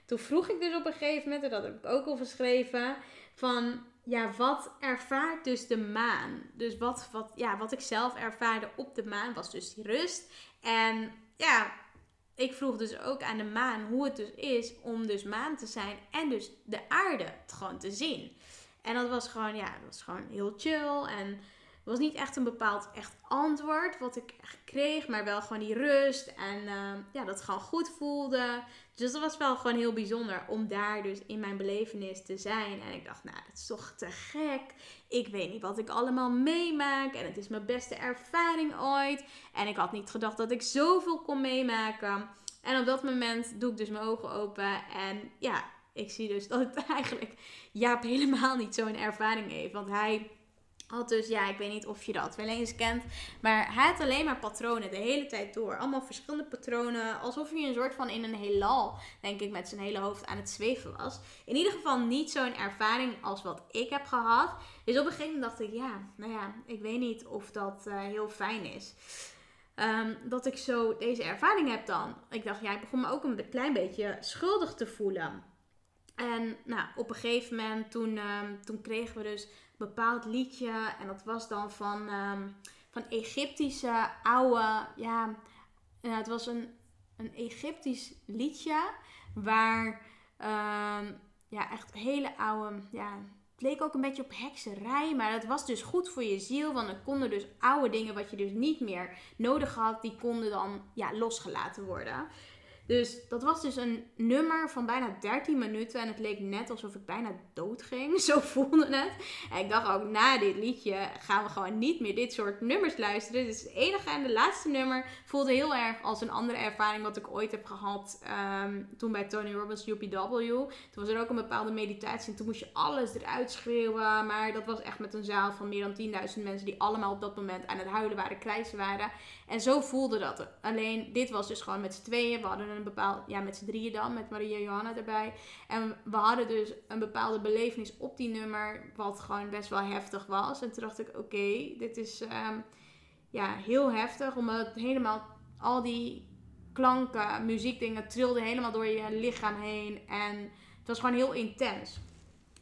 toen vroeg ik dus op een gegeven moment, en dat heb ik ook al geschreven, van ja, wat ervaart dus de maan? Dus wat, wat, ja, wat ik zelf ervaarde op de maan was dus die rust. En ja, ik vroeg dus ook aan de maan hoe het dus is om dus maan te zijn en dus de aarde gewoon te zien. En dat was gewoon, ja, dat was gewoon heel chill en was niet echt een bepaald echt antwoord wat ik kreeg, maar wel gewoon die rust en uh, ja, dat het gewoon goed voelde. Dus dat was wel gewoon heel bijzonder om daar dus in mijn belevenis te zijn. En ik dacht, nou, dat is toch te gek. Ik weet niet wat ik allemaal meemaak en het is mijn beste ervaring ooit. En ik had niet gedacht dat ik zoveel kon meemaken. En op dat moment doe ik dus mijn ogen open en ja, ik zie dus dat het eigenlijk Jaap helemaal niet zo'n ervaring heeft. Want hij had dus, ja, ik weet niet of je dat wel eens kent. Maar hij had alleen maar patronen de hele tijd door. Allemaal verschillende patronen. Alsof hij een soort van in een heelal, denk ik, met zijn hele hoofd aan het zweven was. In ieder geval niet zo'n ervaring als wat ik heb gehad. Dus op een gegeven moment dacht ik, ja, nou ja, ik weet niet of dat uh, heel fijn is. Um, dat ik zo deze ervaring heb dan. Ik dacht, ja, ik begon me ook een klein beetje schuldig te voelen. En nou, op een gegeven moment, toen, um, toen kregen we dus bepaald liedje. En dat was dan van, um, van Egyptische oude. Ja, het was een, een Egyptisch liedje. Waar um, ja, echt hele oude. Ja, het leek ook een beetje op hekserij. Maar het was dus goed voor je ziel. Want dan konden dus oude dingen wat je dus niet meer nodig had. Die konden dan ja, losgelaten worden. Dus dat was dus een nummer van bijna 13 minuten. En het leek net alsof ik bijna dood ging. Zo voelde het. En ik dacht ook, na dit liedje gaan we gewoon niet meer dit soort nummers luisteren. Dus het enige en de laatste nummer voelde heel erg als een andere ervaring wat ik ooit heb gehad. Um, toen bij Tony Robbins UPW. Toen was er ook een bepaalde meditatie. En toen moest je alles eruit schreeuwen. Maar dat was echt met een zaal van meer dan 10.000 mensen. Die allemaal op dat moment aan het huilen waren, krijsen waren. En zo voelde dat. Alleen dit was dus gewoon met z'n tweeën. We hadden een bepaald, ja, met z'n drieën dan, met Maria Johanna erbij. En we hadden dus een bepaalde belevenis op die nummer, wat gewoon best wel heftig was. En toen dacht ik, oké, dit is um, ja, heel heftig, omdat het helemaal al die klanken, muziekdingen trilden helemaal door je lichaam heen. En het was gewoon heel intens.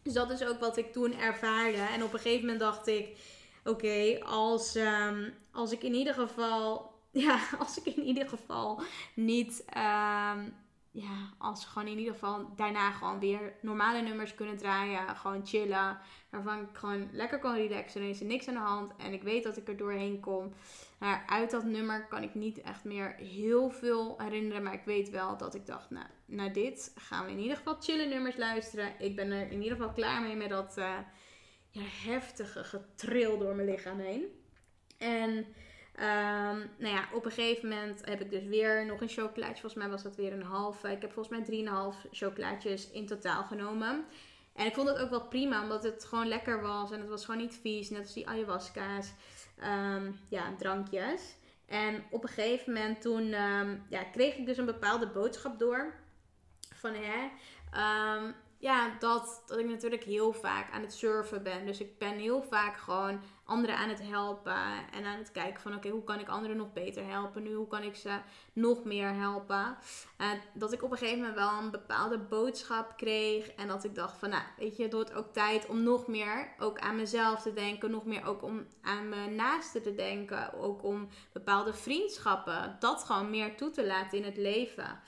Dus dat is ook wat ik toen ervaarde. En op een gegeven moment dacht ik: oké, als, ehm, als ik in ieder geval. Ja, als ik in ieder geval niet. Um, ja, als gewoon in ieder geval daarna gewoon weer normale nummers kunnen draaien. Gewoon chillen. Waarvan ik gewoon lekker kan relaxen. En is er niks aan de hand. En ik weet dat ik er doorheen kom. Maar uit dat nummer kan ik niet echt meer heel veel herinneren. Maar ik weet wel dat ik dacht, nou, na dit gaan we in ieder geval chille nummers luisteren. Ik ben er in ieder geval klaar mee met dat uh, ja, heftige getril door mijn lichaam heen. En Um, nou ja, op een gegeven moment heb ik dus weer nog een chocolaatje. Volgens mij was dat weer een halve. Ik heb volgens mij 3,5 chocolaatjes in totaal genomen. En ik vond het ook wel prima, omdat het gewoon lekker was. En het was gewoon niet vies. Net als die ayahuasca's. Um, ja, drankjes. En op een gegeven moment toen um, ja, kreeg ik dus een bepaalde boodschap door. Van hè, ja, dat, dat ik natuurlijk heel vaak aan het surfen ben. Dus ik ben heel vaak gewoon anderen aan het helpen. En aan het kijken van oké, hoe kan ik anderen nog beter helpen nu? Hoe kan ik ze nog meer helpen? Uh, dat ik op een gegeven moment wel een bepaalde boodschap kreeg. En dat ik dacht van nou, weet je, het wordt ook tijd om nog meer ook aan mezelf te denken. Nog meer ook om aan mijn naasten te denken. Ook om bepaalde vriendschappen. Dat gewoon meer toe te laten in het leven.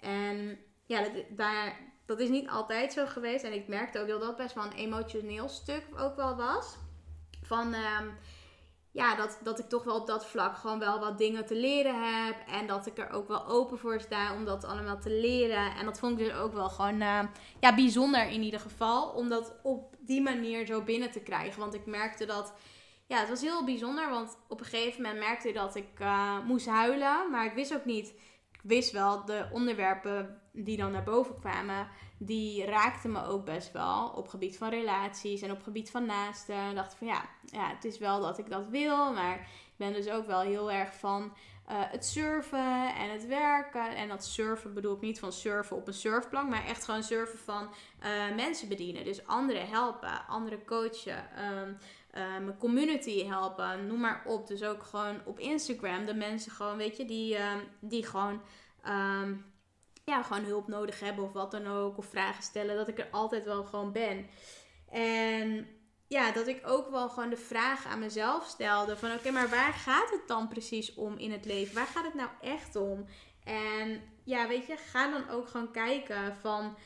En ja, dat, daar dat is niet altijd zo geweest. En ik merkte ook dat dat best wel een emotioneel stuk ook wel was. Van um, ja, dat, dat ik toch wel op dat vlak gewoon wel wat dingen te leren heb. En dat ik er ook wel open voor sta om dat allemaal te leren. En dat vond ik dus ook wel gewoon uh, ja, bijzonder in ieder geval. Om dat op die manier zo binnen te krijgen. Want ik merkte dat. Ja, het was heel bijzonder. Want op een gegeven moment merkte ik dat ik uh, moest huilen. Maar ik wist ook niet. Wist wel de onderwerpen die dan naar boven kwamen, die raakten me ook best wel op gebied van relaties en op gebied van naasten. Ik dacht van ja, ja, het is wel dat ik dat wil, maar ik ben dus ook wel heel erg van uh, het surfen en het werken. En dat surfen bedoel ik niet van surfen op een surfplank, maar echt gewoon surfen van uh, mensen bedienen. Dus anderen helpen, anderen coachen. Um, mijn community helpen, noem maar op. Dus ook gewoon op Instagram de mensen gewoon, weet je, die, uh, die gewoon um, ja, gewoon hulp nodig hebben of wat dan ook. Of vragen stellen. Dat ik er altijd wel gewoon ben. En ja, dat ik ook wel gewoon de vraag aan mezelf stelde: van oké, maar waar gaat het dan precies om in het leven? Waar gaat het nou echt om? En ja, weet je, ga dan ook gewoon kijken van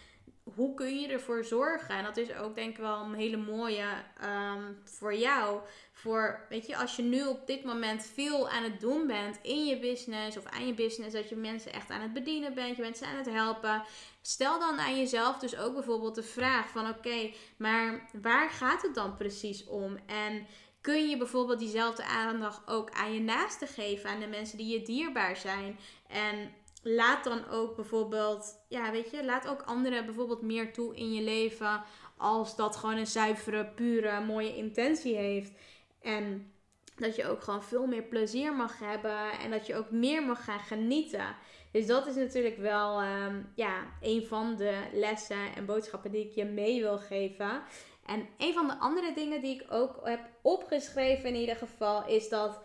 hoe kun je ervoor zorgen? En dat is ook denk ik wel een hele mooie um, voor jou. Voor, weet je, als je nu op dit moment veel aan het doen bent in je business of aan je business, dat je mensen echt aan het bedienen bent, je mensen aan het helpen. Stel dan aan jezelf dus ook bijvoorbeeld de vraag van oké, maar waar gaat het dan precies om? En kun je bijvoorbeeld diezelfde aandacht ook aan je naasten geven, aan de mensen die je dierbaar zijn? En laat dan ook bijvoorbeeld, ja, weet je, laat ook anderen bijvoorbeeld meer toe in je leven als dat gewoon een zuivere, pure, mooie intentie heeft. En dat je ook gewoon veel meer plezier mag hebben en dat je ook meer mag gaan genieten. Dus dat is natuurlijk wel um, ja, een van de lessen en boodschappen die ik je mee wil geven. En een van de andere dingen die ik ook heb opgeschreven in ieder geval is dat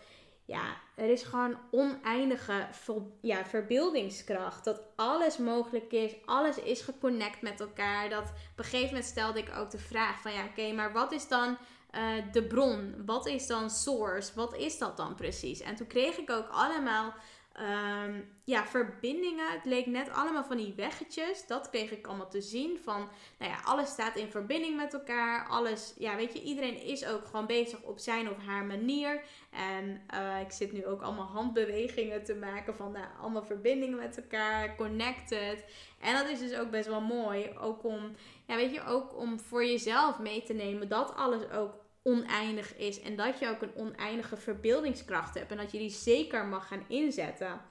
ja, er is gewoon oneindige ja, verbeeldingskracht. Dat alles mogelijk is. Alles is geconnect met elkaar. Dat op een gegeven moment stelde ik ook de vraag van ja, oké, maar wat is dan uh, de bron? Wat is dan source? Wat is dat dan precies? En toen kreeg ik ook allemaal Um, ja, verbindingen. Het leek net allemaal van die weggetjes. Dat kreeg ik allemaal te zien. Van, nou ja, alles staat in verbinding met elkaar. Alles, ja, weet je, iedereen is ook gewoon bezig op zijn of haar manier. En uh, ik zit nu ook allemaal handbewegingen te maken van, nou, allemaal verbindingen met elkaar, connected. En dat is dus ook best wel mooi. Ook om, ja, weet je, ook om voor jezelf mee te nemen dat alles ook oneindig is. En dat je ook een oneindige verbeeldingskracht hebt. En dat je die zeker mag gaan inzetten.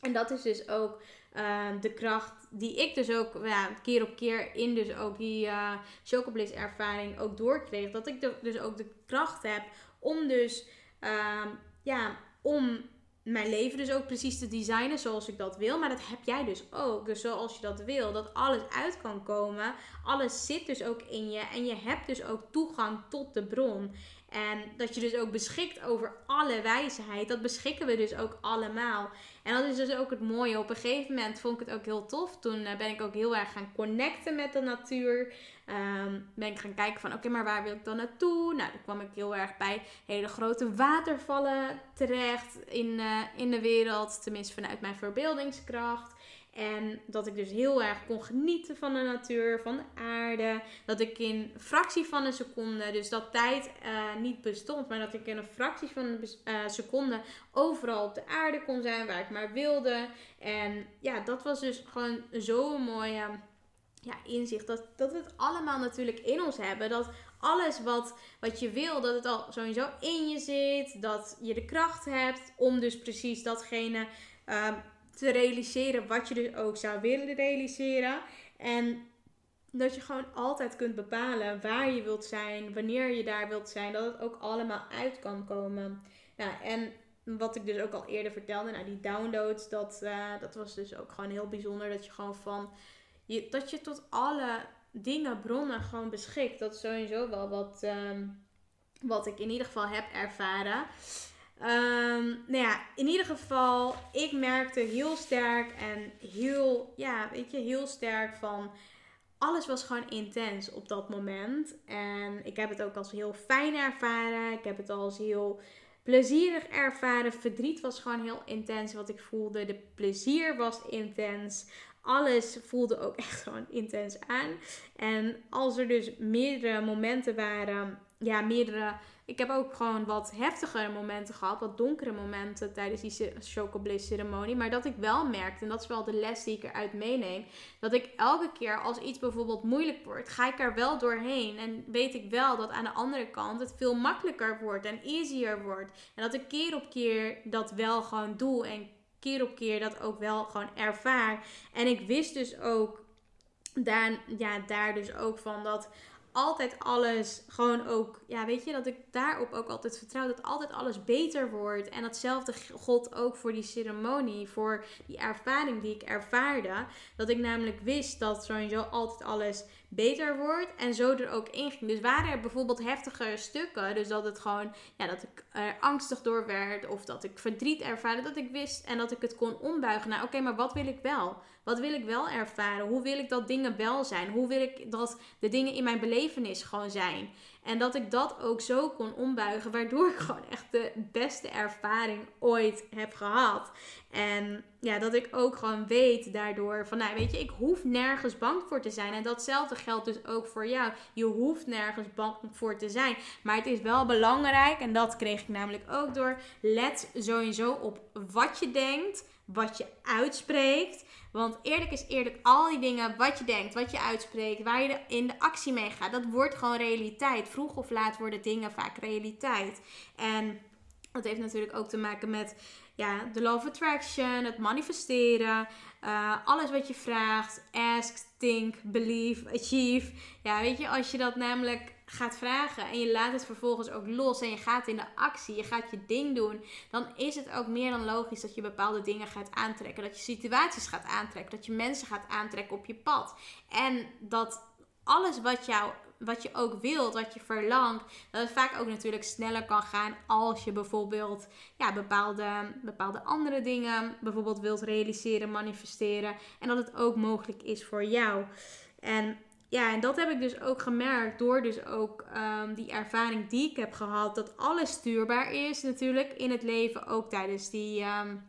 En dat is dus ook uh, de kracht die ik dus ook ja, keer op keer in dus ook die uh, Chocobliss ervaring ook doorkreeg. Dat ik dus ook de kracht heb om dus uh, ja, om mijn leven dus ook precies te designen zoals ik dat wil. Maar dat heb jij dus ook. Dus zoals je dat wil, dat alles uit kan komen. Alles zit dus ook in je. En je hebt dus ook toegang tot de bron. En dat je dus ook beschikt over alle wijsheid. Dat beschikken we dus ook allemaal. En dat is dus ook het mooie. Op een gegeven moment vond ik het ook heel tof. Toen eh, ben ik ook heel erg gaan connecten met de natuur. Um, ben ik gaan kijken van oké, maar waar wil ik dan naartoe? Nou, dan kwam ik heel erg bij hele grote watervallen terecht in, uh, in de wereld. Tenminste vanuit mijn verbeeldingskracht. En dat ik dus heel erg kon genieten van de natuur, van de aarde. Dat ik in fractie van een seconde, dus dat tijd uh, niet bestond, maar dat ik in een fractie van een uh, seconde overal op de aarde kon zijn waar ik maar wilde. En ja, dat was dus gewoon zo'n mooie ja, inzicht. Dat, dat we het allemaal natuurlijk in ons hebben. Dat alles wat, wat je wil, dat het al sowieso in je zit. Dat je de kracht hebt om dus precies datgene uh, te realiseren wat je dus ook zou willen realiseren. En dat je gewoon altijd kunt bepalen waar je wilt zijn, wanneer je daar wilt zijn, dat het ook allemaal uit kan komen. Nou, en wat ik dus ook al eerder vertelde, nou, die downloads, dat, uh, dat was dus ook gewoon heel bijzonder. Dat je gewoon van, je, dat je tot alle dingen, bronnen gewoon beschikt. Dat is sowieso wel wat, um, wat ik in ieder geval heb ervaren. Um, nou ja, in ieder geval, ik merkte heel sterk en heel, ja, weet je, heel sterk van alles was gewoon intens op dat moment. En ik heb het ook als heel fijn ervaren. Ik heb het als heel plezierig ervaren. Verdriet was gewoon heel intens wat ik voelde. De plezier was intens. Alles voelde ook echt gewoon intens aan. En als er dus meerdere momenten waren, ja, meerdere ik heb ook gewoon wat heftigere momenten gehad, wat donkere momenten tijdens die Chocobliss ceremonie. Maar dat ik wel merkte, en dat is wel de les die ik eruit meeneem, dat ik elke keer als iets bijvoorbeeld moeilijk wordt, ga ik er wel doorheen. En weet ik wel dat aan de andere kant het veel makkelijker wordt en easier wordt. En dat ik keer op keer dat wel gewoon doe en keer op keer dat ook wel gewoon ervaar. En ik wist dus ook daar, ja, daar dus ook van dat altijd alles gewoon ook, ja, weet je, dat ik daarop ook altijd vertrouw dat altijd alles beter wordt. En datzelfde God ook voor die ceremonie, voor die ervaring die ik ervaarde. Dat ik namelijk wist dat sowieso altijd alles beter wordt en zo er ook in ging. Dus waren er bijvoorbeeld heftige stukken, dus dat het gewoon, ja, dat ik er angstig door werd of dat ik verdriet ervaarde, dat ik wist en dat ik het kon ombuigen naar, oké, maar wat wil ik wel? Wat wil ik wel ervaren? Hoe wil ik dat dingen wel zijn? Hoe wil ik dat de dingen in mijn belevenis gewoon zijn? En dat ik dat ook zo kon ombuigen, waardoor ik gewoon echt de beste ervaring ooit heb gehad. En ja, dat ik ook gewoon weet daardoor van, nou weet je, ik hoef nergens bang voor te zijn. En datzelfde geldt dus ook voor jou. Je hoeft nergens bang voor te zijn. Maar het is wel belangrijk, en dat kreeg ik namelijk ook door. Let sowieso op wat je denkt, wat je uitspreekt. Want eerlijk is eerlijk, al die dingen, wat je denkt, wat je uitspreekt, waar je in de actie mee gaat, dat wordt gewoon realiteit. Vroeg of laat worden dingen vaak realiteit. En dat heeft natuurlijk ook te maken met ja, de law of attraction, het manifesteren. Uh, alles wat je vraagt, ask, think, believe, achieve. Ja, weet je, als je dat namelijk gaat vragen en je laat het vervolgens ook los en je gaat in de actie, je gaat je ding doen, dan is het ook meer dan logisch dat je bepaalde dingen gaat aantrekken. Dat je situaties gaat aantrekken, dat je mensen gaat aantrekken op je pad. En dat alles wat jou wat je ook wilt, wat je verlangt, dat het vaak ook natuurlijk sneller kan gaan als je bijvoorbeeld ja, bepaalde, bepaalde andere dingen bijvoorbeeld wilt realiseren, manifesteren. En dat het ook mogelijk is voor jou. En ja, en dat heb ik dus ook gemerkt door dus ook um, die ervaring die ik heb gehad. Dat alles stuurbaar is natuurlijk in het leven. Ook tijdens die um,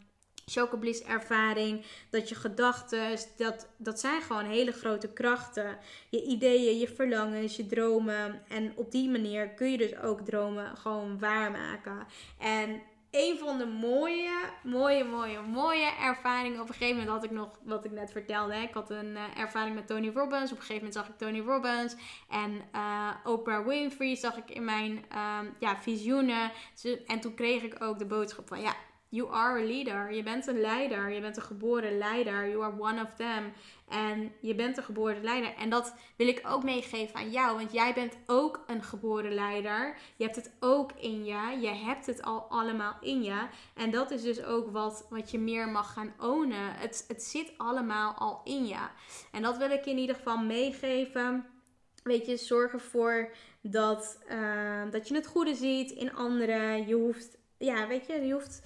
chocobliss ervaring. Dat je gedachten, dat, dat zijn gewoon hele grote krachten. Je ideeën, je verlangens, je dromen. En op die manier kun je dus ook dromen gewoon waarmaken. En een van de mooie, mooie, mooie, mooie ervaringen. Op een gegeven moment had ik nog, wat ik net vertelde. Hè? Ik had een uh, ervaring met Tony Robbins. Op een gegeven moment zag ik Tony Robbins. En uh, Oprah Winfrey zag ik in mijn um, ja, visioenen. En toen kreeg ik ook de boodschap van... Ja, You are a leader. Je bent een leider. Je bent een geboren leider. You are one of them. En je bent een geboren leider. En dat wil ik ook meegeven aan jou. Want jij bent ook een geboren leider. Je hebt het ook in je. Je hebt het al allemaal in je. En dat is dus ook wat, wat je meer mag gaan ownen. Het, het zit allemaal al in je. En dat wil ik in ieder geval meegeven. weet je, zorg ervoor dat, dat je het goede ziet in anderen. Je hoeft, ja, weet je, je hoeft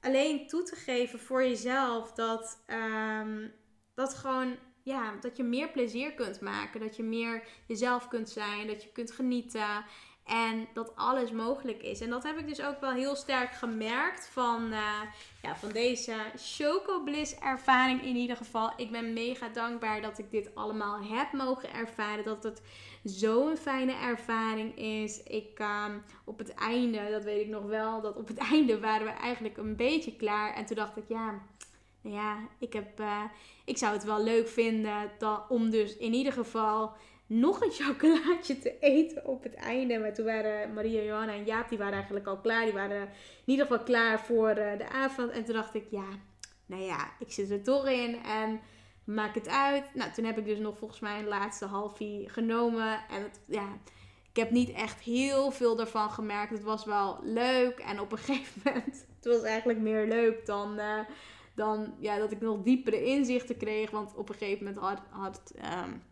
alleen toe te geven voor jezelf dat, um, dat gewoon ja, dat je meer plezier kunt maken. Dat je meer jezelf kunt zijn. Dat je kunt genieten. En dat alles mogelijk is. En dat heb ik dus ook wel heel sterk gemerkt van, uh, ja, van deze Chocobliss ervaring in ieder geval. Ik ben mega dankbaar dat ik dit allemaal heb mogen ervaren. Dat het zo'n fijne ervaring is. Ik uh, op het einde, dat weet ik nog wel, dat op het einde waren we eigenlijk een beetje klaar. En toen dacht ik, ja, nou ja, ik, heb, uh, ik zou het wel leuk vinden om dus in ieder geval nog een chocolaatje te eten op het einde. Maar toen waren Maria, Johanna en Jaap, die waren eigenlijk al klaar. Die waren in ieder geval klaar voor uh, de avond. En toen dacht ik, ja, nou ja, ik zit er toch in en maak het uit. Nou, toen heb ik dus nog volgens mij een laatste halfie genomen. En het, ja, ik heb niet echt heel veel ervan gemerkt. Het was wel leuk. En op een gegeven moment, het was eigenlijk meer leuk dan... Uh, dan ja, dat ik nog diepere inzichten kreeg. Want op een gegeven moment had, had um,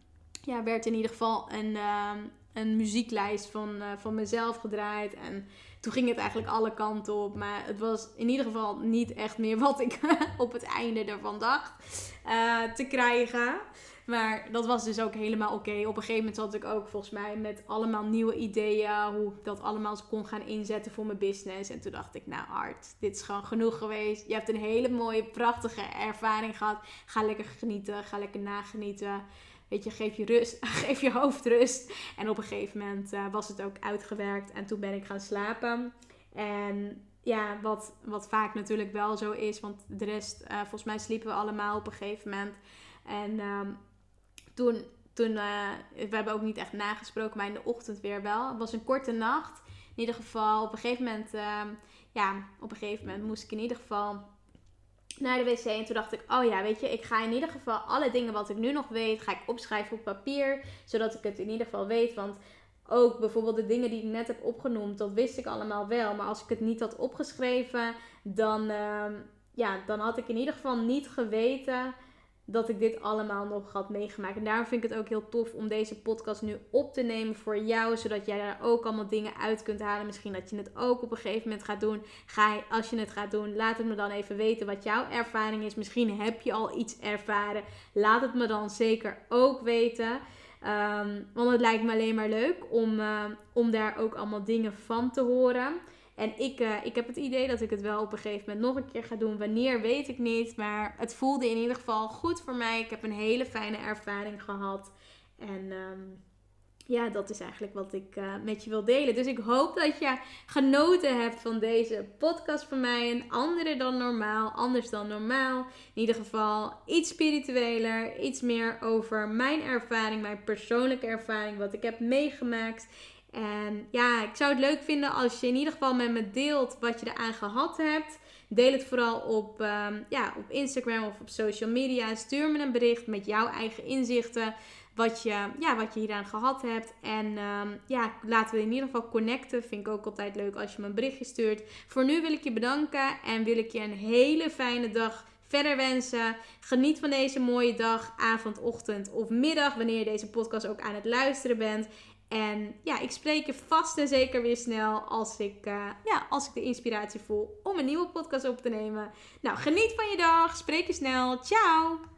ja, werd in ieder geval een, um, een muzieklijst van, uh, van mezelf gedraaid. En toen ging het eigenlijk alle kanten op. Maar het was in ieder geval niet echt meer wat ik op het einde ervan dacht uh, te krijgen. Maar dat was dus ook helemaal oké. Op een gegeven moment zat ik ook volgens mij met allemaal nieuwe ideeën. Hoe ik dat allemaal kon gaan inzetten voor mijn business. En toen dacht ik, nou Art, dit is gewoon genoeg geweest. Je hebt een hele mooie, prachtige ervaring gehad. Ga lekker genieten. Ga lekker nagenieten. Weet je, geef je rust, geef je hoofd rust. En op een gegeven moment uh, was het ook uitgewerkt. En toen ben ik gaan slapen. En ja, wat, wat vaak natuurlijk wel zo is. Want de rest, uh, volgens mij sliepen we allemaal op een gegeven moment. En um, toen, toen uh, we hebben ook niet echt nagesproken, maar in de ochtend weer wel. Het was een korte nacht. In ieder geval, op een gegeven moment, uh, ja, op een gegeven moment moest ik in ieder geval naar de wc. En toen dacht ik, oh ja, weet je, ik ga in ieder geval alle dingen wat ik nu nog weet, ga ik opschrijven op papier. Zodat ik het in ieder geval weet. Want ook bijvoorbeeld de dingen die ik net heb opgenoemd, dat wist ik allemaal wel. Maar als ik het niet had opgeschreven, dan, uh, ja, dan had ik in ieder geval niet geweten dat ik dit allemaal nog had meegemaakt. En daarom vind ik het ook heel tof om deze podcast nu op te nemen voor jou. Zodat jij daar ook allemaal dingen uit kunt halen. Misschien dat je het ook op een gegeven moment gaat doen. Ga je, als je het gaat doen, laat het me dan even weten wat jouw ervaring is. Misschien heb je al iets ervaren. Laat het me dan zeker ook weten. Um, want het lijkt me alleen maar leuk om, uh, om daar ook allemaal dingen van te horen. En ik, uh, ik heb het idee dat ik het wel op een gegeven moment nog een keer ga doen. Wanneer weet ik niet. Maar het voelde in ieder geval goed voor mij. Ik heb een hele fijne ervaring gehad. En um, ja, dat is eigenlijk wat ik uh, met je wil delen. Dus ik hoop dat je genoten hebt van deze podcast van mij. Een andere dan normaal, anders dan normaal. In ieder geval iets spiritueler, iets meer over mijn ervaring, mijn persoonlijke ervaring, wat ik heb meegemaakt. En ja, ik zou het leuk vinden als je in ieder geval met me deelt wat je eraan gehad hebt. Deel het vooral op, um, ja, op Instagram of op social media. Stuur me een bericht met jouw eigen inzichten. Wat je, ja, wat je hieraan gehad hebt. En um, ja, laten we in ieder geval connecten. Vind ik ook altijd leuk als je me een berichtje stuurt. Voor nu wil ik je bedanken en wil ik je een hele fijne dag verder wensen. Geniet van deze mooie dag, avond, ochtend of middag. Wanneer je deze podcast ook aan het luisteren bent. En ja, ik spreek je vast en zeker weer snel als ik, uh, ja, als ik de inspiratie voel om een nieuwe podcast op te nemen. Nou, geniet van je dag. Spreek je snel. Ciao!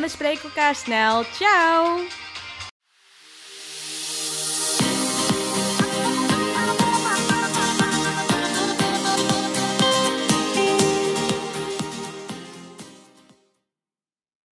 en we spreken elkaar snel. Ciao!